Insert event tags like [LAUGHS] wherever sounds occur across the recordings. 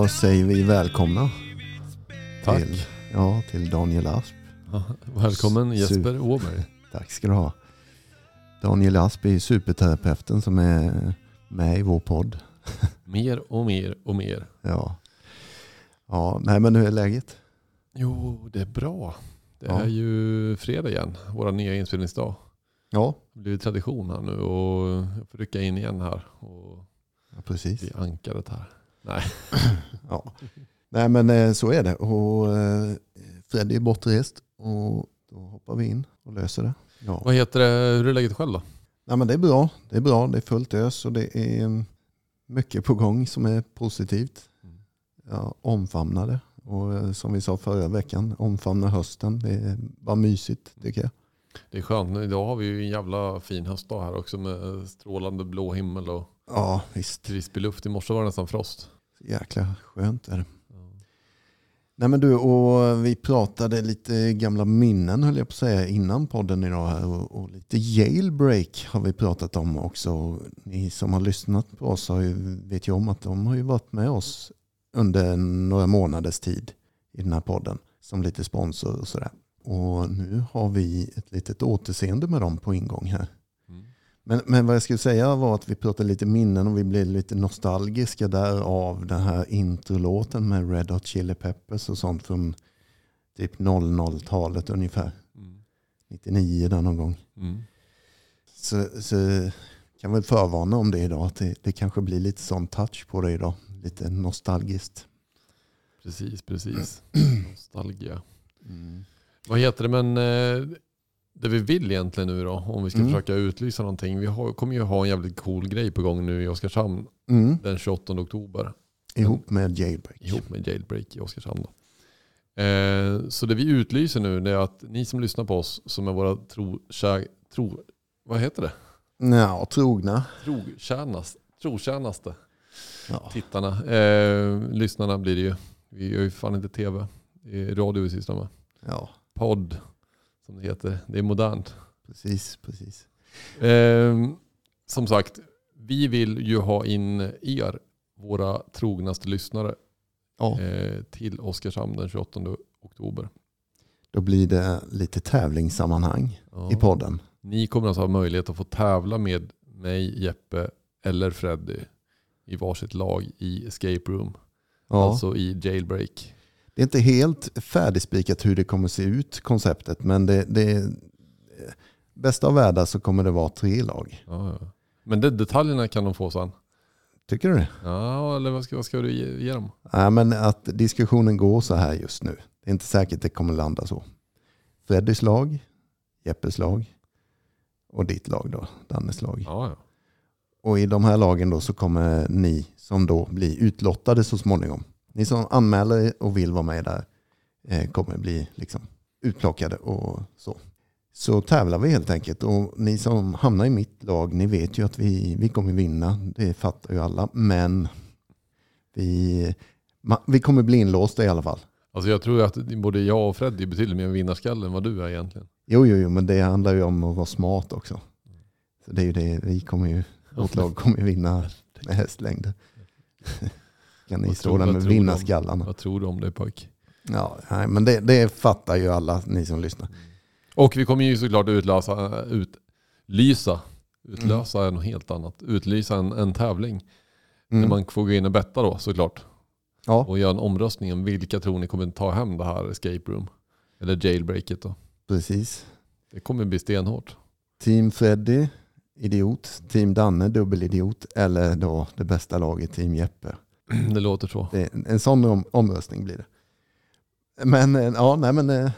Då säger vi välkomna Tack. till, ja, till Daniel Asp. Ja, Välkommen Super. Jesper Åberg. Tack ska du ha. Daniel Asp är superterapeuten som är med i vår podd. [LAUGHS] Mer och mer och mer. Ja, ja nej men hur är läget? Jo, det är bra. Det Ja. är ju fredag igen, vår nya inspelningsdag. Ja, Det blir tradition här nu och jag får rycka in igen här och ja precis. bli ankaret här. Nej, [CLEARS THROAT] Ja. Nej men eh, så är det. Och eh, Freddy är bortrest och då hoppar vi in och löser det. Ja. vad heter det? Hur är läget själv då? Nej, men det är bra. Det är bra. Det är fullt ös och det är mm, mycket på gång som är positivt. Mm. Jag omfamnar det. Och eh, som vi sa förra veckan, omfamna hösten. Det är bara mysigt tycker jag. Det är skönt. Idag har vi ju en jävla fin höstdag här också med strålande blå himmel och Ja, visst. krispig luft. I morse var det nästan frost. Jäkla skönt är det. Nej men du, och vi pratade lite gamla minnen höll jag på att säga innan podden idag här och, och lite jailbreak har vi pratat om också. Ni som har lyssnat på oss har ju, vet ju om att de har ju varit med oss under några månaders tid i den här podden som lite sponsor och sådär. Och nu har vi ett litet återseende med dem på ingång här. Mm. Men, men vad jag skulle säga var att vi pratade lite minnen och vi blev lite nostalgiska där av den här introlåten med Red Hot Chili Peppers och sånt från typ 00-talet ungefär. Mm. 99 där någon gång. Mm. Så, så kan väl förvarna om det idag. Att det, det kanske blir lite sån touch på det idag. Lite nostalgiskt. Precis, precis. [CLEARS THROAT] Nostalgia. Vad heter det, men eh, det vi vill egentligen nu då, om vi ska Mm. försöka utlysa någonting. Vi har, kommer ju ha en jävligt cool grej på gång nu i Oskarshamn Mm. den 28 oktober. Ihop med Jailbreak. Ihop med Jailbreak i Oskarshamn. Då. Eh, så det vi utlyser nu är att ni som lyssnar på oss, som är våra tro, kär, tro, vad heter det? Ja, trogna. Trotjänast, trotjänaste Ja. tittarna. Eh, lyssnarna blir det ju. Vi gör ju fan inte tv. Det är radio vi sysslar med. ja, Podd, som det heter. Det är modernt. precis. precis. Eh, som sagt, vi vill ju ha in er, våra trognaste lyssnare, Ja, eh, till Oskarshamn den 28 oktober. då blir det lite tävlingssammanhang Ja. i podden. Ni kommer alltså ha möjlighet att få tävla med mig, Jeppe eller Freddy i varsitt lag i Escape Room. Ja. Alltså i Jailbreak. Det är inte helt färdigspikat hur det kommer se ut, konceptet. Men det, det bästa av världar så kommer det vara tre lag. Ja, ja. Men det, detaljerna kan de få sen. Tycker du det? Ja, eller vad ska, vad ska du ge, ge dem? Nej, men att diskussionen går så här just nu. Det är inte säkert det kommer landa så. Freddys lag, Jeppes lag och ditt lag då, Dannes lag. Ja, ja. Och i de här lagen då så kommer ni som då blir utlottade så småningom. Ni som anmäler er och vill vara med där eh, kommer bli liksom utplockade och så. Så tävlar vi helt enkelt och ni som hamnar i mitt lag, ni vet ju att vi, vi kommer vinna. Det fattar ju alla. Men vi, vi kommer bli inlåsta i alla fall. Alltså jag tror att både jag och Freddy är betydligt mer vinnarskalle än vad du är egentligen. Jo, jo, jo, men det handlar ju om att vara smart också. Så det är ju det, vi kommer ju, vårt lag kommer ju vinna med hästlängder. [LAUGHS] ni Vad stå tror- där vad tror du om- det pojk? Ja, nej, men det, det fattar ju alla ni som lyssnar. Och vi kommer ju såklart utlösa, utlysa, utlösa är något helt annat. Utlysa en, en tävling. Mm. Där man får gå in och betta då såklart. Ja, Och göra en omröstning om vilka tror ni kommer ta hem det här escape room. Eller jailbreaket då. precis. Det kommer bli stenhårt. Team Freddy, idiot. Team Danne, dubbelidiot. Eller då det bästa laget, Team Jeppe. [CLEARS THROAT] Det låter så. Det, en sån om, omröstning blir det. Men eh, ja, nej men eh,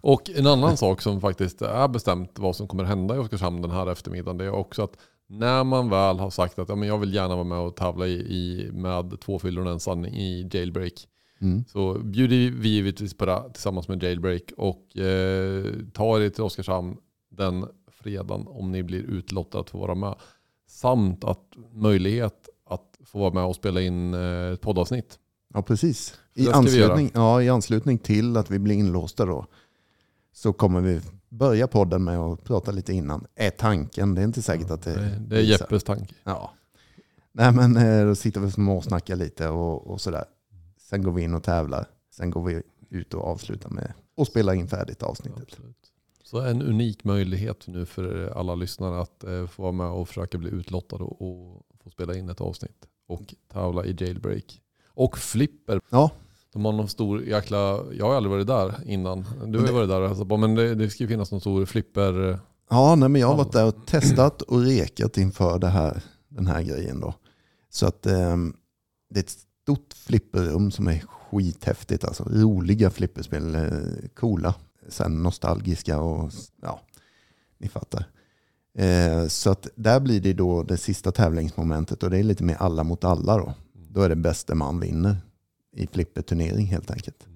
Och en annan [LAUGHS] sak som faktiskt är bestämt vad som kommer hända i Oskarshamn den här eftermiddagen. Det är också att när man väl har sagt att ja, men jag vill gärna vara med och tävla i, i, med två fyllor och en sanning i jailbreak. mm, Så bjuder vi givetvis på det tillsammans med jailbreak och eh, tar er till Oskarshamn den fredagen om ni blir utlottade att få vara med. Samt att möjlighet få vara med och spela in eh, ett poddavsnitt. ja precis. I anslutning, ja, I anslutning till att vi blir inlåsta då så kommer vi börja podden med att prata lite innan. Är tanken. Det är inte säkert att det... det, det är. Jeppes tanke. Ja. Nej men eh, då sitter vi och småsnackar lite och, och sådär. Sen går vi in och tävlar. Sen går vi ut och avslutar med att spela in färdigt avsnittet. Absolut. Så en unik möjlighet nu för alla lyssnare att eh, få vara med och försöka bli utlottade och, och få spela in ett avsnitt. Och tävla i jailbreak. Och flipper. Ja, De har någon stor jäkla, jag har aldrig varit där innan. Du har ju varit där och hälsat på. Men det, det ska ju finnas någon stor flipper. ja nej, men jag har varit där och testat och rekat inför det här, den här grejen. Då. Så att eh, det är ett stort flipperrum som är skithäftigt. Alltså roliga flipperspel, eh, coola, sen nostalgiska och ja, ni fattar. Eh, så att där blir det då det sista tävlingsmomentet och det är lite mer alla mot alla då. Då är det bästa man vinner i flipperturnering helt enkelt.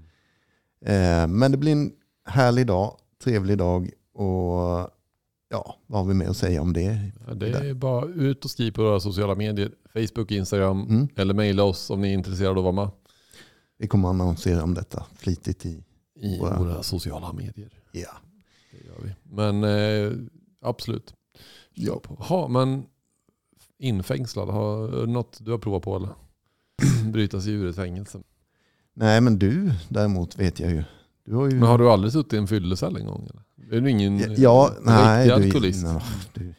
Eh, men det blir en härlig dag, trevlig dag och ja, vad har vi med att säga om det? Det är bara ut och skriv på våra sociala medier. Facebook, Instagram. Mm. Eller mejla oss om ni är intresserade av att vara med. Vi kommer att annonsera om detta flitigt i, I Våra- våra sociala medier. ja. Det gör vi. Men eh, absolut. Ja. Ha, men infängslad, har något du har provat på eller? [CLEARS THROAT] Bryta sig ur ett fängelse. Nej men du däremot vet jag ju. Du har ju... Men har du aldrig suttit i en fyllecell en gång? Eller? Är du ingen ja, ja, nej, du, alkoholist? nå, du,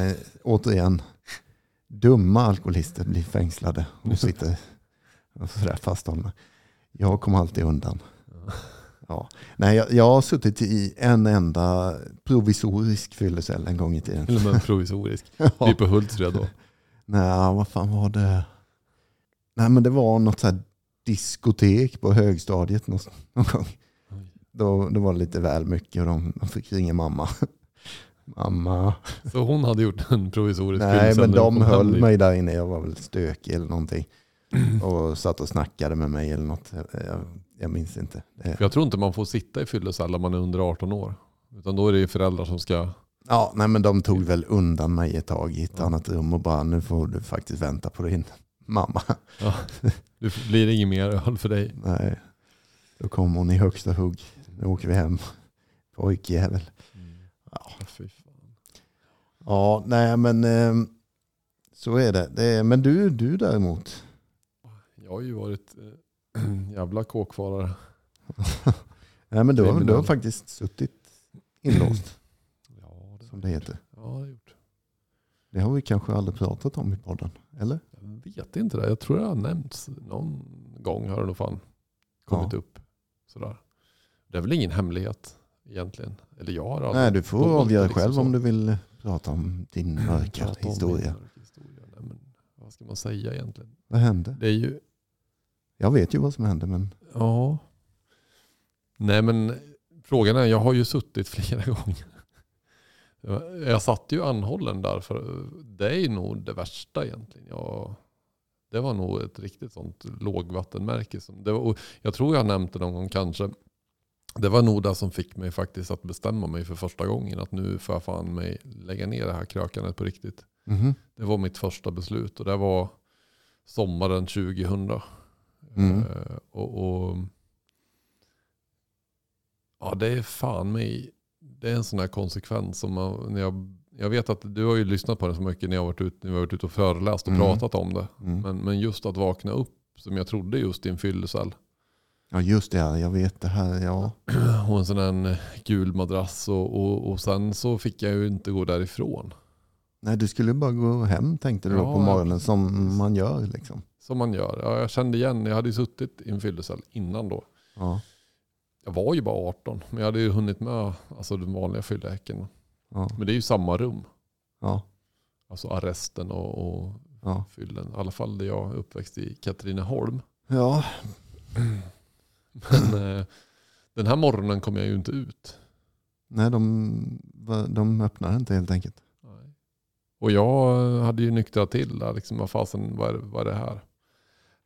eh, återigen, dumma alkoholister blir fängslade och sitter och sådär fasthållna. Jag kommer alltid undan. Ja. Nej, jag, jag har suttit i en enda provisorisk fyllecell en gång i tiden. Till och med provvisorisk. [LAUGHS] Ja. Vi på Hultsfred då. Nej, vad fan var det? Nej, men det var något så här diskotek på högstadiet någon, någon gång. Då, då var det lite väl mycket och de, de fick ringa mamma. [LAUGHS] mamma. Så hon hade gjort en provisorisk Nej, men de höll mig där inne. Jag var väl stökig eller någonting. Och satt och snackade med mig eller något. Jag, jag minns inte. För jag tror inte man får sitta i fyllecell om man är under 18 år. Utan då är det ju föräldrar som ska... ja, nej, men de tog väl undan mig ett tag i ett annat rum och bara nu får du faktiskt vänta på din [LAUGHS] mamma. Ja, det blir inget mer öl för dig. Nej, då kom hon i högsta hugg. Nu åker vi hem. Pojkjävel. Ja. Fy fan. Ja, nej men eh, så är det. det är, men du, du däremot. Jag har ju varit eh, [CLEARS THROAT] jävla kåkfarare. [LAUGHS] Nej men du har, du har faktiskt suttit inlåst [CLEARS THROAT] Ja, det, som det heter. ja, det har gjort. Det har vi kanske aldrig pratat om i podden. Eller? Jag vet inte det. Jag tror det har nämnts någon gång har det nog fan kommit Ja. upp. Sådär. Det är väl ingen hemlighet egentligen. Eller jag har Nej, du får avgöra liksom själv så. om du vill prata om din mörka om historia. min mörka historia. Nej, men, vad ska man säga egentligen? Vad hände? Det är ju, Jag vet ju vad som hände men ja. Nej men frågan är, jag har ju suttit [LAUGHS] flera gånger. Jag- satt ju anhållen där för det är ju nog det värsta egentligen. Jag, det var nog ett riktigt sånt lågvattenmärke. Som, det var, jag tror jag nämnt det någon gång kanske. Det var nog det som fick mig faktiskt att bestämma mig för första gången. Att nu får jag fan mig lägga ner det här krökandet på riktigt. Mhm. Det var mitt första beslut och det var sommaren 2000. Mm. Eh, och, och, ja, det är fan mig, det är en sån här konsekvens som man, när jag, jag vet att du har ju lyssnat på den så mycket när jag har varit ute, när varit ute och föreläst och Mm. pratat om det. Mm. Men, men just att vakna upp som jag trodde just i en fyllecell. Ja just det, ja, jag vet det här. Ja. [CLEARS THROAT] Och en sån här en gul madrass och, och, och sen så fick jag ju inte gå därifrån. Nej, du skulle bara gå hem tänkte du då Ja, på morgonen som man gör. Liksom. Som man gör. Ja, jag kände igen, jag hade ju suttit i en fyllecell innan då. Ja. Jag var ju bara 18, men jag hade ju hunnit med alltså, den vanliga fylleäcken. Ja. Men det är ju samma rum. Ja. Alltså arresten och, och Ja. fyllen. I alla fall där jag är uppväxt i Katrineholm. ja. Men eh, den här morgonen kom jag ju inte ut. Nej, de, de öppnar inte helt enkelt. Nej. Och jag hade ju nyktrat till där. Liksom, vad fasen, vad är, vad är det här?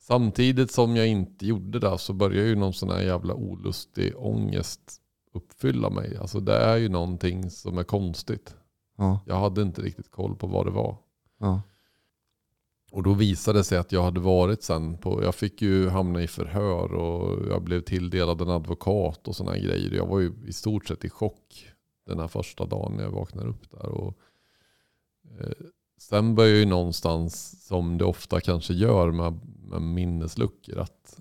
Samtidigt som jag inte gjorde det så började ju någon sån här jävla olustig ångest uppfylla mig. Alltså det är ju någonting som är konstigt. Ja. Jag hade inte riktigt koll på vad det var. Ja. Och då visade det sig att jag hade varit sen på, jag fick ju hamna i förhör och jag blev tilldelad en advokat och sådana grejer. Jag var ju i stort sett i chock den här första dagen när jag vaknar upp där. Och, eh, sen börjar ju någonstans, som det ofta kanske gör med minnesluckor, att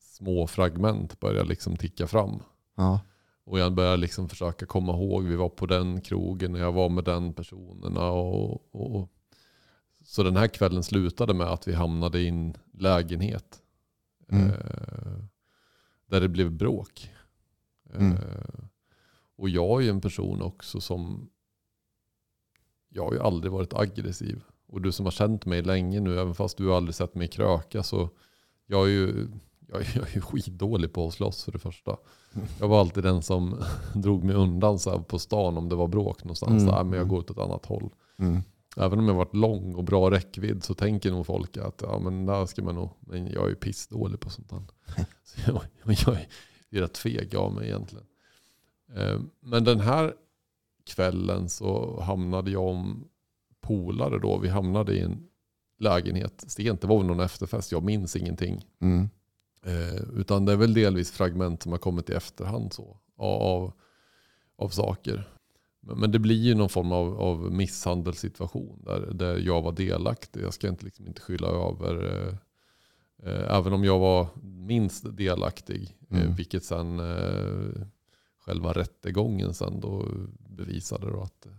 små fragment börjar liksom ticka fram. Ja. Och jag börjar liksom försöka komma ihåg, vi var på den krogen och jag var med den personerna. Och, och, så den här kvällen slutade med att vi hamnade i en lägenhet. Mm. Eh, där det blev bråk. Mm. Eh, och jag är ju en person också som, jag har ju aldrig varit aggressiv. Och du som har känt mig länge nu, även fast du aldrig sett mig kröka, så jag är ju jag är, [LAUGHS] jag är skitdålig på att slåss för det första. Jag var alltid den som [LAUGHS] drog mig undan så här på stan om det var bråk någonstans. Mm. Där, men jag går åt ett annat håll. Mm. Även om jag varit lång och bra räckvidd så tänker nog folk att ja, men där ska man nog, men jag är ju pissdålig på sånt här. [LAUGHS] Så jag, jag är rätt feg av mig egentligen. Eh, Men den här kvällen så hamnade jag om polare då. Vi hamnade i en lägenhet sent. Det var väl någon efterfest, jag minns ingenting. Mm. Eh, utan det är väl delvis fragment som har kommit i efterhand så, av, av saker. Men, men det blir ju någon form av, av misshandelssituation där, där jag var delaktig. Jag ska inte, liksom inte skylla över, eh, eh, även om jag var minst delaktig, eh, Mm. vilket sen eh, själva rättegången sen då bevisade då att eh,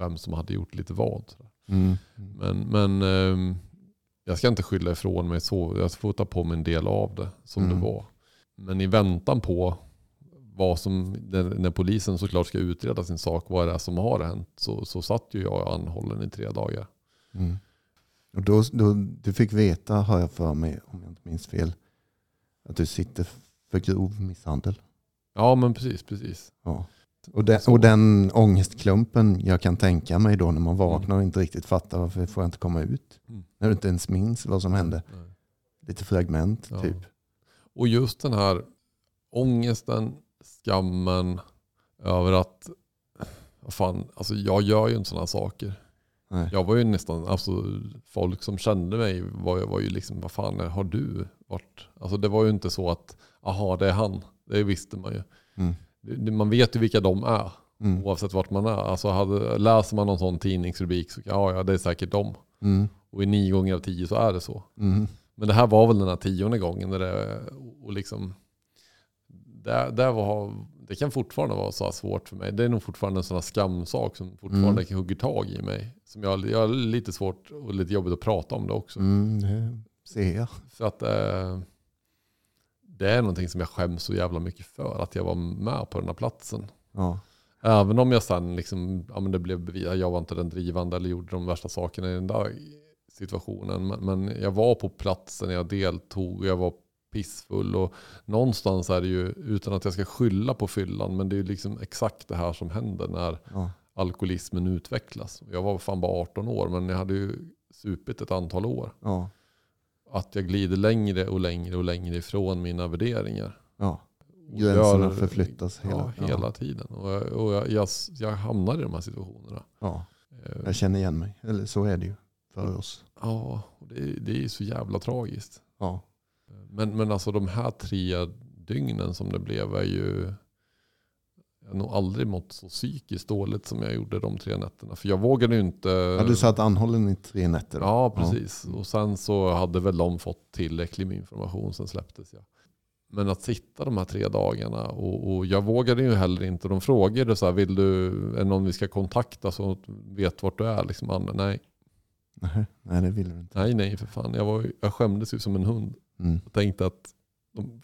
vem som hade gjort lite vad. Mm. Men, men ehm, jag ska inte skylla ifrån mig så. Jag får ta på mig en del av det som Mm. det var. Men i väntan på vad som, när, när polisen såklart ska utreda sin sak, vad det är som har hänt, så, så satt ju jag anhållen i tre dagar. Mm. Och då, då, du fick veta, har jag för mig, om jag inte minns fel, att du sitter för grov misshandel. Ja men precis, precis. Ja. Och, den, och den ångestklumpen jag kan tänka mig då när man vaknar och inte riktigt fattar varför får jag inte komma ut. Mm. När du inte ens minns vad som hände. Nej. Lite fragment Ja. typ. Och just den här ångesten, skammen över att, fan, alltså jag gör ju inte sådana saker. Nej. Jag var ju nästan, alltså folk som kände mig var, var ju liksom, vad fan har du varit? Alltså det var ju inte så att, aha det är han. Det visste man ju. Mm. Man vet ju vilka de är, Mm. oavsett vart man är. Alltså hade, läser man någon sån tidningsrubrik så ja, ja det är säkert de. Mm. Och i nio gånger av tio så är det så. Mm. Men det här var väl den här tionde gången. Där det, och liksom, det, det, var, det kan fortfarande vara så här svårt för mig. Det är nog fortfarande en sån här skamsak som fortfarande Mm. hugger tag i mig. Som jag, jag har lite svårt och lite jobbigt att prata om det också. Mm, det ser jag. För att eh, det är någonting som jag skäms så jävla mycket för. Att jag var med på den här platsen. Ja. Även om jag sen liksom, ja, men det blev bevisat, jag var inte den drivande eller gjorde de värsta sakerna i den där situationen. Men, men jag var på platsen, jag deltog jag var pissfull. Och någonstans är det ju, utan att jag ska skylla på fyllan, men det är ju liksom exakt det här som händer när Ja. alkoholismen utvecklas. Jag var fan bara 18 år, men jag hade ju supit ett antal år. Ja. Att jag glider längre och längre och längre ifrån mina värderingar. ja. Gränserna gör- förflyttas hela- ja, hela tiden. Och, jag, och jag, jag, jag hamnar i de här situationerna. ja. Eh, Jag känner igen mig. Eller så är det ju för oss. Ja, det, är- det är så jävla tragiskt. Ja. Men, men alltså de här tre dygnen som det blev är ju... Jag har nog aldrig mått så psykiskt dåligt som jag gjorde de tre nätterna. För jag vågade ju inte... ja du satt anhållen i tre nätter då? Ja, precis. Och sen så hade väl de fått tillräckligt med information, sen släpptes jag. Men att sitta de här tre dagarna och, och jag vågade ju heller inte. De frågade så här, vill du, är det någon vi ska kontakta så att vet vart du är? Liksom, Anna, nej, Nej, nej, det vill du inte. nej, nej för fan. Jag, var, jag skämdes ju som en hund. Mm. Jag tänkte att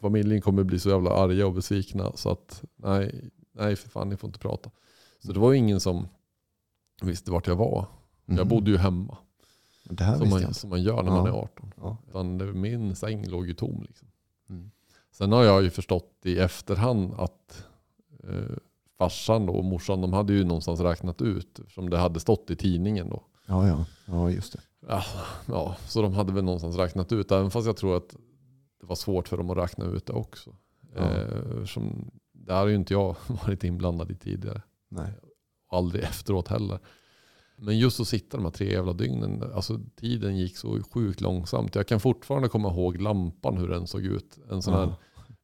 familjen kommer bli så jävla arga och besvikna. Så att nej, nej för fan, ni får inte prata. Så det var ju ingen som visste vart jag var. Mhm. Jag bodde ju hemma. Det här Som man, som man gör när man Ja. är 18. Ja. Utan det- min säng låg ju tom. Liksom. Mm. Sen har jag ju förstått i efterhand att eh, farsan och morsan de hade ju någonstans räknat ut. Som det hade stått i tidningen då. Ja, ja. ja, just det. Ja, ja, så de hade väl någonstans räknat ut. Även fast jag tror att det var svårt för dem att räkna ut det också. Ja. Eh, som, det har ju inte jag [LAUGHS] varit inblandad i tidigare. Nej. Aldrig efteråt heller. Men just att sitta de här tre jävla dygnen. Alltså tiden gick så sjukt långsamt. Jag kan fortfarande komma ihåg lampan hur den såg ut. En sån här Ja.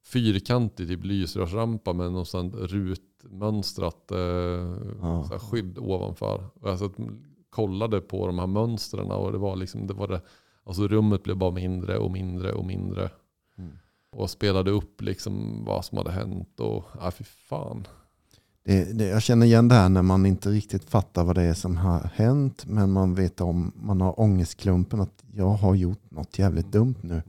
fyrkantig typ lysrörsrampa med något sånt rutmönstrat eh, Ja. så här skydd ovanför. Och jag satt, kollade på de här mönstren och det var liksom, det var det, alltså rummet blev bara mindre och mindre och mindre. Mm. Och spelade upp liksom vad som hade hänt och, ja fy fan. Det, det, jag känner igen det här när man inte riktigt fattar vad det är som har hänt. Men man vet om, man har ångestklumpen att jag har gjort något jävligt dumt nu. Mm.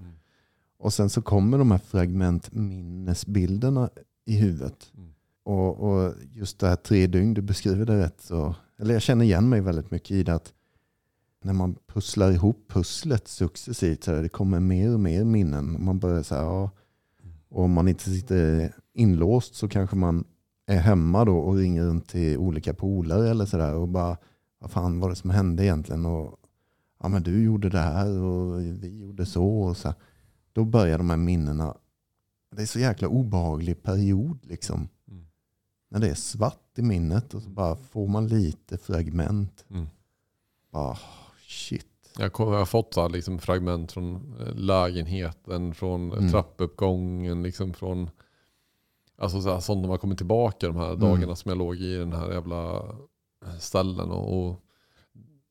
Och sen så kommer de här fragmentminnesbilderna i huvudet. Mm. Och, och just det här tre dygn, du beskriver det rätt så. Eller jag känner igen mig väldigt mycket i det att när man pusslar ihop pusslet successivt så här, det kommer mer och mer minnen. Man börjar säga ja. Och om man inte sitter inlåst så kanske man är hemma då och ringer runt till olika polare eller sådär och bara vad fan var det som hände egentligen? Och, ja men du gjorde det här och vi gjorde så och så. här. Då börjar de här minnena. Det är så jäkla obehaglig period liksom. Mm. När det är svart i minnet och så bara får man lite fragment. Mm. Bara shit. Jag, kom, jag har fått så här liksom fragment från eh, lägenheten, från Mm. trappuppgången, liksom från alltså så här, sånt när man kommer tillbaka de här Mm. dagarna som jag låg i den här jävla ställen. Och, och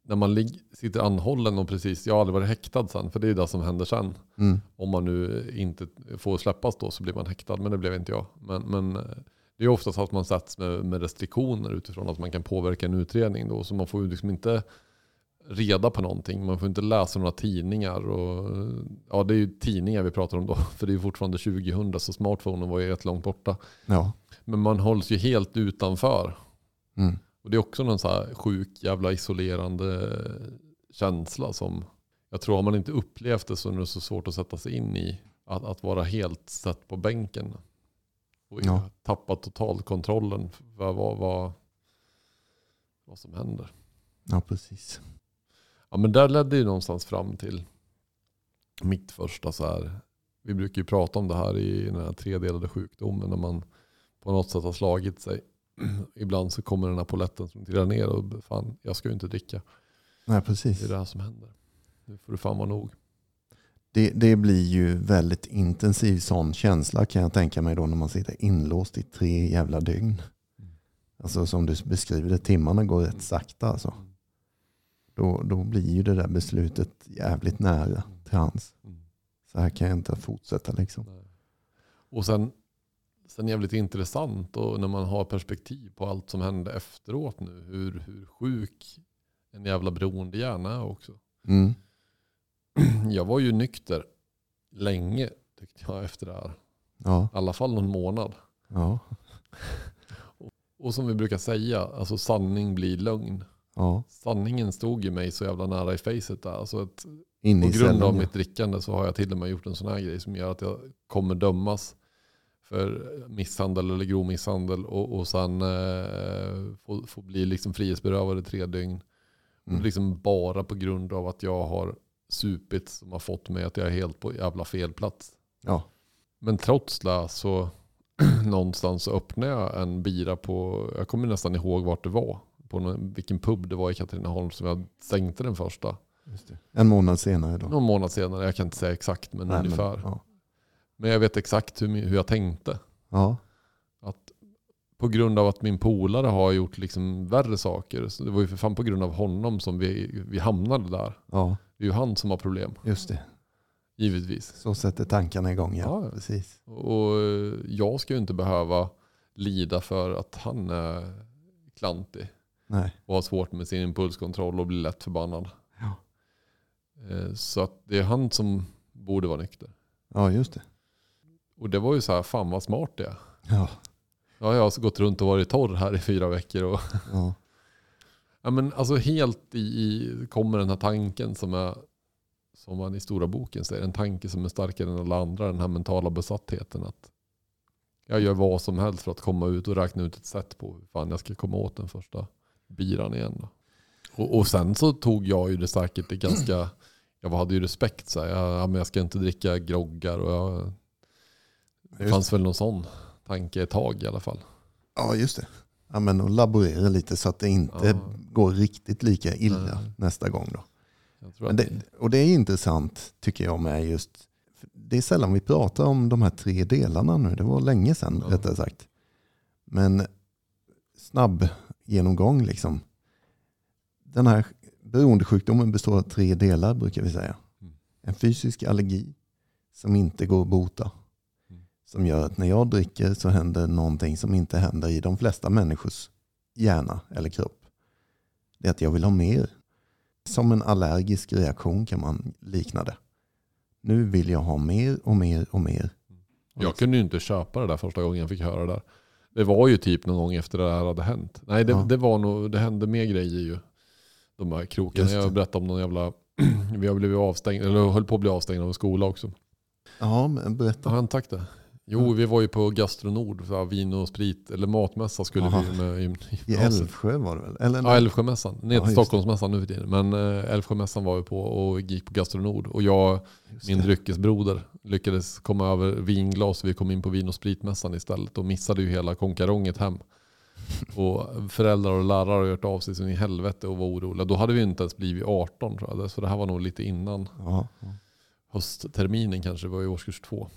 när man sitter anhållen och precis, jag har aldrig varit häktad sen, för det är det som händer sen. Mm. Om man nu inte får släppas då så blir man häktad, men det blev inte jag. Men, men eh, det är ofta så att man sätts med, med restriktioner utifrån att man kan påverka en utredning då. Så man får ju liksom inte reda på någonting. Man får inte läsa några tidningar. Och, ja, det är ju tidningar vi pratar om då. [LAUGHS] För det är ju fortfarande 2000 så smartphonen var ju rätt långt borta. Ja. Men man hålls ju helt utanför. Mm. Och det är också någon så här sjuk jävla isolerande känsla som jag tror har man inte upplevt det så är det så svårt att sätta sig in i. Att, att vara helt satt på bänken. Och Ja. tappa totalt kontrollen för vad, vad, vad som händer. ja, precis. Ja men där ledde ju någonstans fram till mitt första så här. Vi brukar ju prata om det här i den här tredelade sjukdomen när man på något sätt har slagit sig. [CLEARS THROAT] Ibland så kommer den här poletten som trillar ner och fan jag ska ju inte dricka. Nej, Det precis. är det här som händer. Nu får du fan vara nog. Det, det blir ju väldigt intensiv sån känsla kan jag tänka mig då när man sitter inlåst i tre jävla dygn. Mm. Alltså som du beskriver det, timmarna går rätt sakta alltså. Då, då blir ju det där beslutet jävligt nära till hands. Mm. Så här kan jag inte fortsätta liksom. Och sen, sen jävligt intressant och när man har perspektiv på allt som hände efteråt nu. Hur, hur sjuk en jävla beroende hjärna är också. Mm. [CLEARS THROAT] Jag var ju nykter länge tyckte jag efter det här. Ja, I alla fall någon månad. ja, Och som vi brukar säga, alltså sanning blir lögn. Ja. Sanningen stod ju mig så jävla nära i facet där. Alltså att på grund av mitt drickande så har jag till och med gjort en sån här grej som gör att jag kommer dömas för misshandel eller grov misshandel och, och sen eh, får, får bli liksom frihetsberövad i tre dygn. Mm. Liksom bara på grund av att jag har supit som har fått mig att jag är helt på jävla fel plats. Ja, Men trots det så [CLEARS THROAT] någonstans öppnade jag en bira på, jag kommer nästan ihåg vart det var. På någon, vilken pub det var i Katrineholm som jag sänkte den första. En månad senare då. Någon månad senare, jag kan inte säga exakt men Nej, men, ungefär. Men, ja. jag vet exakt hur, hur jag tänkte. Ja, Att på grund av att min polare har gjort liksom värre saker. Så det var ju för fan på grund av honom som vi, vi hamnade där. ja, Det är ju han som har problem, just det. givetvis. Så sätter tankarna igång. Ja, Ja, ja. precis. Och eh, jag ska ju inte behöva lida för att han är klantig. Nej. och har svårt med sin impulskontroll och blir lätt förbannad. Ja. Eh, Så att det är han som borde vara nykter. Ja, just det. Och det var ju så här, fan vad smart det är. Ja, Ja, jag har alltså gått runt och varit torr här i fyra veckor. Och, ja, ja, men alltså helt i, i kommer den här tanken som är som man i stora boken säger, en tanke som är starkare än alla andra, den här mentala besattheten. att Jag gör vad som helst för att komma ut och räkna ut ett sätt på hur fan jag ska komma åt den första biran igen. Och, och sen så tog jag ju det säkert det ganska, jag hade ju respekt. Så här, jag, jag ska inte dricka groggar. Och jag, det fanns väl någon sån tanke ett tag i alla fall. ja just det. Ja, men och laborera lite så att det inte Ja. går riktigt lika illa Nej. nästa gång. Då. Det, och det är intressant tycker jag med just, det är sällan vi pratar om de här tre delarna nu. Det var länge sedan Ja. rättare sagt. Men snabb genomgång liksom. Den här beroendesjukdomen består av tre delar brukar vi säga. Mm. En fysisk allergi som inte går att bota. Mm. Som gör att när jag dricker så händer någonting som inte händer i de flesta människors hjärna eller kropp. Det är att jag vill ha mer. Som en allergisk reaktion kan man likna det. Nu vill jag ha mer och mer och mer. Jag kunde ju inte köpa det där första gången jag fick höra det där. Det var ju typ någon gång efter det här hade hänt. Nej, det, Ja. det var nog, det hände mer grejer ju. De här krokarna. Jag berättade om någon jävla, [CLEARS THROAT] vi har blivit avstängda, eller höll på att bli avstängda av en skola också. Ja, men berätta. Han det? Jo, vi var ju på Gastronord, så här, vin och sprit, eller matmässa skulle Aha. vi med i, I. Älvsjö var det väl? Eller? Ja, Älvsjömässan. Ner till. Stockholmsmässan nu för tiden. Men eh, Älvsjömässan var vi på och gick på Gastronord. Och jag, min dryckesbroder, lyckades komma över vinglas. Vi kom in på vin och spritmässan istället och missade ju hela konkaronget hem. [LAUGHS] Och föräldrar och lärare har hört av sig så in i helvete och var oroliga. Då hade vi inte ens blivit 18 tror jag. Så det här var nog lite innan ja. höstterminen kanske, det var i årskurs två.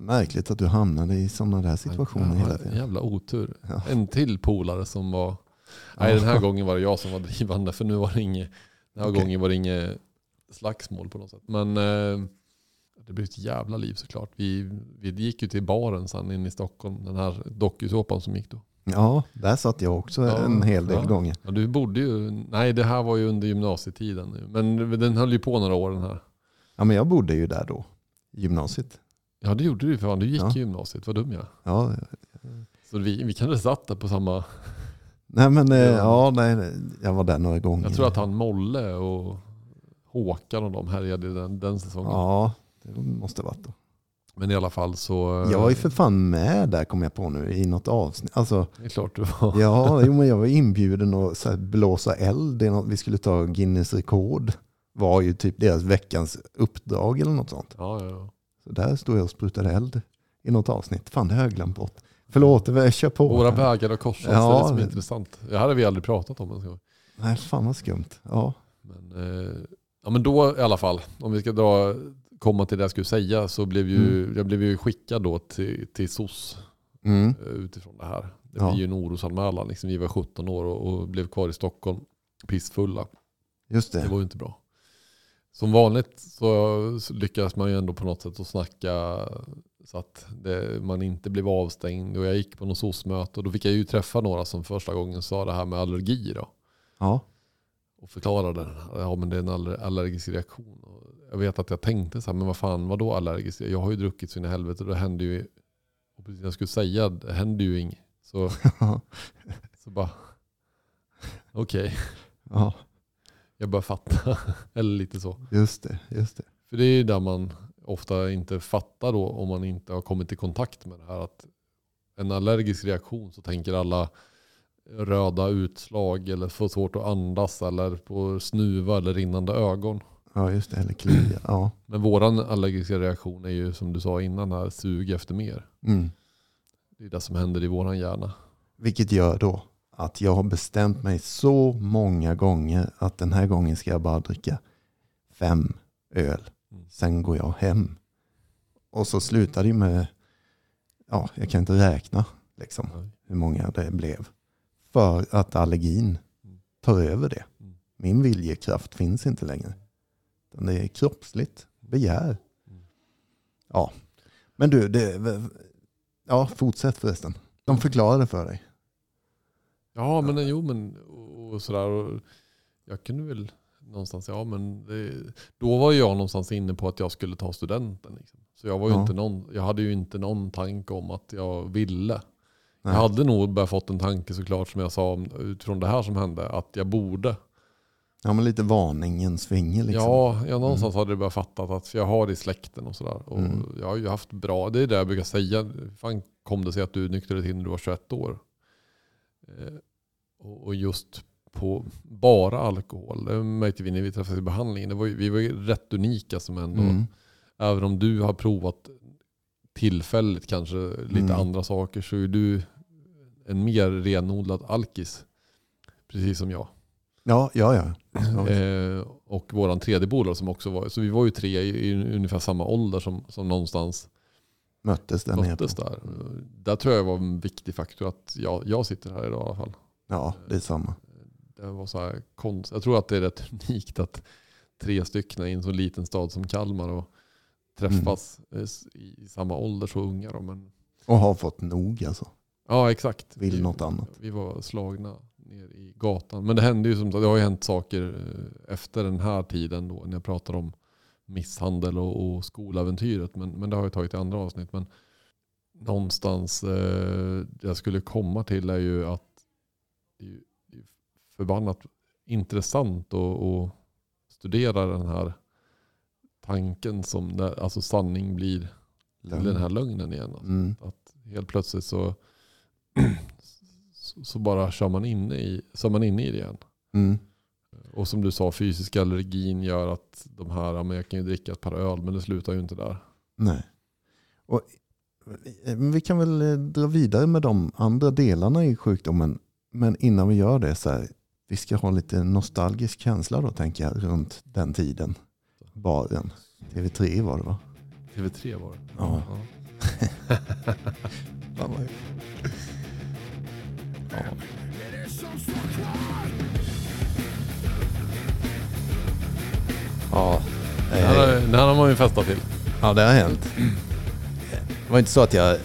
Märkligt att du hamnade i sådana där situationer Ja, hela en tiden. Jävla otur. Ja. En till polare som var... Nej den här gången var det jag som var drivande för nu var det inget... Den här Okej. gången var det inget slagsmål på något sätt. Men eh, det blev ett jävla liv såklart. Vi, vi gick ju till baren sen in i Stockholm. Den här dokusåpan som gick då. Ja, där satt jag också Ja, en hel del ja. gånger. Ja, du bodde ju... Nej det här var ju under gymnasietiden. nu. Men den höll ju på några år den här. Ja, men jag bodde ju där då, gymnasiet. Ja det gjorde du för fan. Du gick Ja. i gymnasiet. Vad dum jag. Ja, Så vi, vi kanske satt där på samma... nej men eh, Ja. nej, jag var där några gånger. Jag tror att han Molle och Håkan och de härjade den, den säsongen. Ja, det måste varit då. Men i alla fall så... eh, Jag var ju för fan med där kom jag på nu i något avsnitt. Alltså, Det är klart du var. ja, [LAUGHS] jo, men jag var inbjuden att så här, blåsa eld. Något, vi skulle ta Guinness rekord. Var ju typ deras veckans uppdrag eller något sånt. Ja, ja. Så där stod jag och sprutade eld i något avsnitt. Fan, det har jag glömt bort. Förlåt, jag kör på. Våra vägar har korsats, Ja, det är det som är det- intressant. Det hade vi aldrig pratat om ens gång. Nej, fan vad skumt. Ja, Men, eh, ja, men då i alla fall, om vi ska dra, komma till det jag skulle säga, så blev ju, jag blev ju skickad då till, till SOS mm. eh, utifrån det här. Det Ja. blir ju en orosanmälan. Liksom. Vi var 17 år och, och blev kvar i Stockholm pissfulla. just Det det. var ju inte bra. Som vanligt så, lyckades man ju ändå på något sätt att snacka så att det, man inte blev avstängd. Och jag gick på något SOS-möte och då fick jag ju träffa några som första gången sa det här med allergi då. Ja, Och förklarade ja men det är en aller, allergisk reaktion. Och jag vet att jag tänkte så här, men vad fan, vadå allergisk? Jag har ju druckit så in i helvete det hände ju, och precis när jag skulle säga, det hände ju inget. Så, [LAUGHS] så bara, okej, ja, jag börjar fatta. [LAUGHS] Eller lite så. just det. Just det. För det är ju där man ofta inte fattar då om man inte har kommit i kontakt med det här. Att en allergisk reaktion så tänker alla röda utslag eller få svårt att andas eller på snuva eller rinnande ögon. Ja, just det. Eller klia. Ja. Men våran allergiska reaktion är ju som du sa innan här, sug efter mer. Mm. Det är det som händer i våran hjärna. Vilket gör då att jag har bestämt mig så många gånger att den här gången ska jag bara dricka fem öl. Mm. Sen går jag hem. Och så slutar det med, ja, jag kan inte räkna liksom hur många det blev. För att allergin Mm. tar över det. Mm. Min viljekraft finns inte längre. Det är kroppsligt begär. Ja, men du, det, ja, fortsätt förresten. De förklarade för dig. Ja men jo men och, och sådär. Och jag kunde väl någonstans, ja men det, då var jag någonstans inne på att jag skulle ta studenten. Liksom. Så jag, var ju Ja. inte någon, jag hade ju inte någon tanke om att jag ville. Nej. Jag hade nog bara fått en tanke såklart som jag sa utifrån det här som hände, att jag borde. Ja, men lite varningens finger liksom. Ja, jag någonstans hade jag bara fattat att jag har det i släkten och sådär. Och Mm. Jag har ju haft bra, det är det jag brukar säga. Fan kom det sig att du nyktrade till när du var 21 år? Och, och just på bara alkohol, det märkte vi när vi träffades i behandlingen. Det var vi var ju rätt unika som ändå, Mm. även om du har provat tillfälligt kanske lite Mm. andra saker så är du en mer renodlad alkis. Precis som jag. Ja, ja, ja. ja. Eh, och våran tredje bolag som också var, så vi var ju tre i, i ungefär samma ålder som, som någonstans Möttes där möttes där. Där tror jag var en viktig faktor att jag, jag sitter här idag i alla fall. Ja, det är samma. Det var så här konst, jag tror att det är rätt [LAUGHS] unikt att tre stycken i en så liten stad som Kalmar och träffas Mm. eh, i, samma ålder så unga. Då. Men, Och har fått nog alltså. ja exakt. Vill Vi- något annat. Vi var slagna ner i gatan. Men det hände ju som det har ju hänt saker eh, efter den här tiden då när jag pratar om misshandel och, och skoläventyret. Men, men det har jag tagit i andra avsnitt. Men någonstans eh, jag skulle komma till är ju att ju det är förbannat intressant att, studera den här tanken som när, alltså sanning blir till den här lögnen igen. Alltså. Mm. Att helt plötsligt så, [CLEARS THROAT] så- bara kör man inne i, så man inne i det igen. Mm. Och som du sa, fysisk allergin gör att de här, ja, men jag kan ju dricka ett par öl men det slutar ju inte där. Nej. Och, eh, vi kan väl eh, dra vidare med de andra delarna i sjukdomen. Men innan vi gör det så här, vi ska ha lite nostalgisk känsla då tänker jag runt den tiden. Baren. TV3 var det va? TV3 var det. Ja. Ja. [LAUGHS] Ja. Det här, eh, det här har man ju festat till. ja, det har hänt. Det var inte så att jag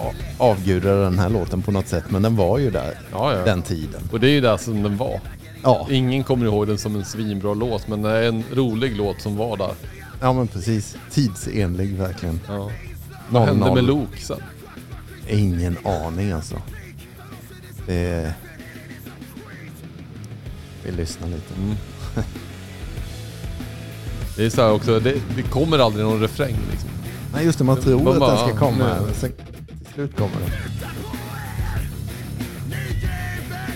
a- avgudade den här låten på något sätt, men den var ju där Ja, ja. den tiden. Och det är ju det som den var. Ja, Ingen kommer ihåg den som en svinbra låt men det är en rolig låt som var där. ja men precis. Tidsenlig verkligen. Ja. Vad hände 00. med Lok sen? Ingen aning alltså. Det... Vi lyssnar lite. Mm. Det är så här också, det, det kommer aldrig någon refräng liksom. Nej just det, man tror Man att bara, den ska komma. nu. Slut kommer den.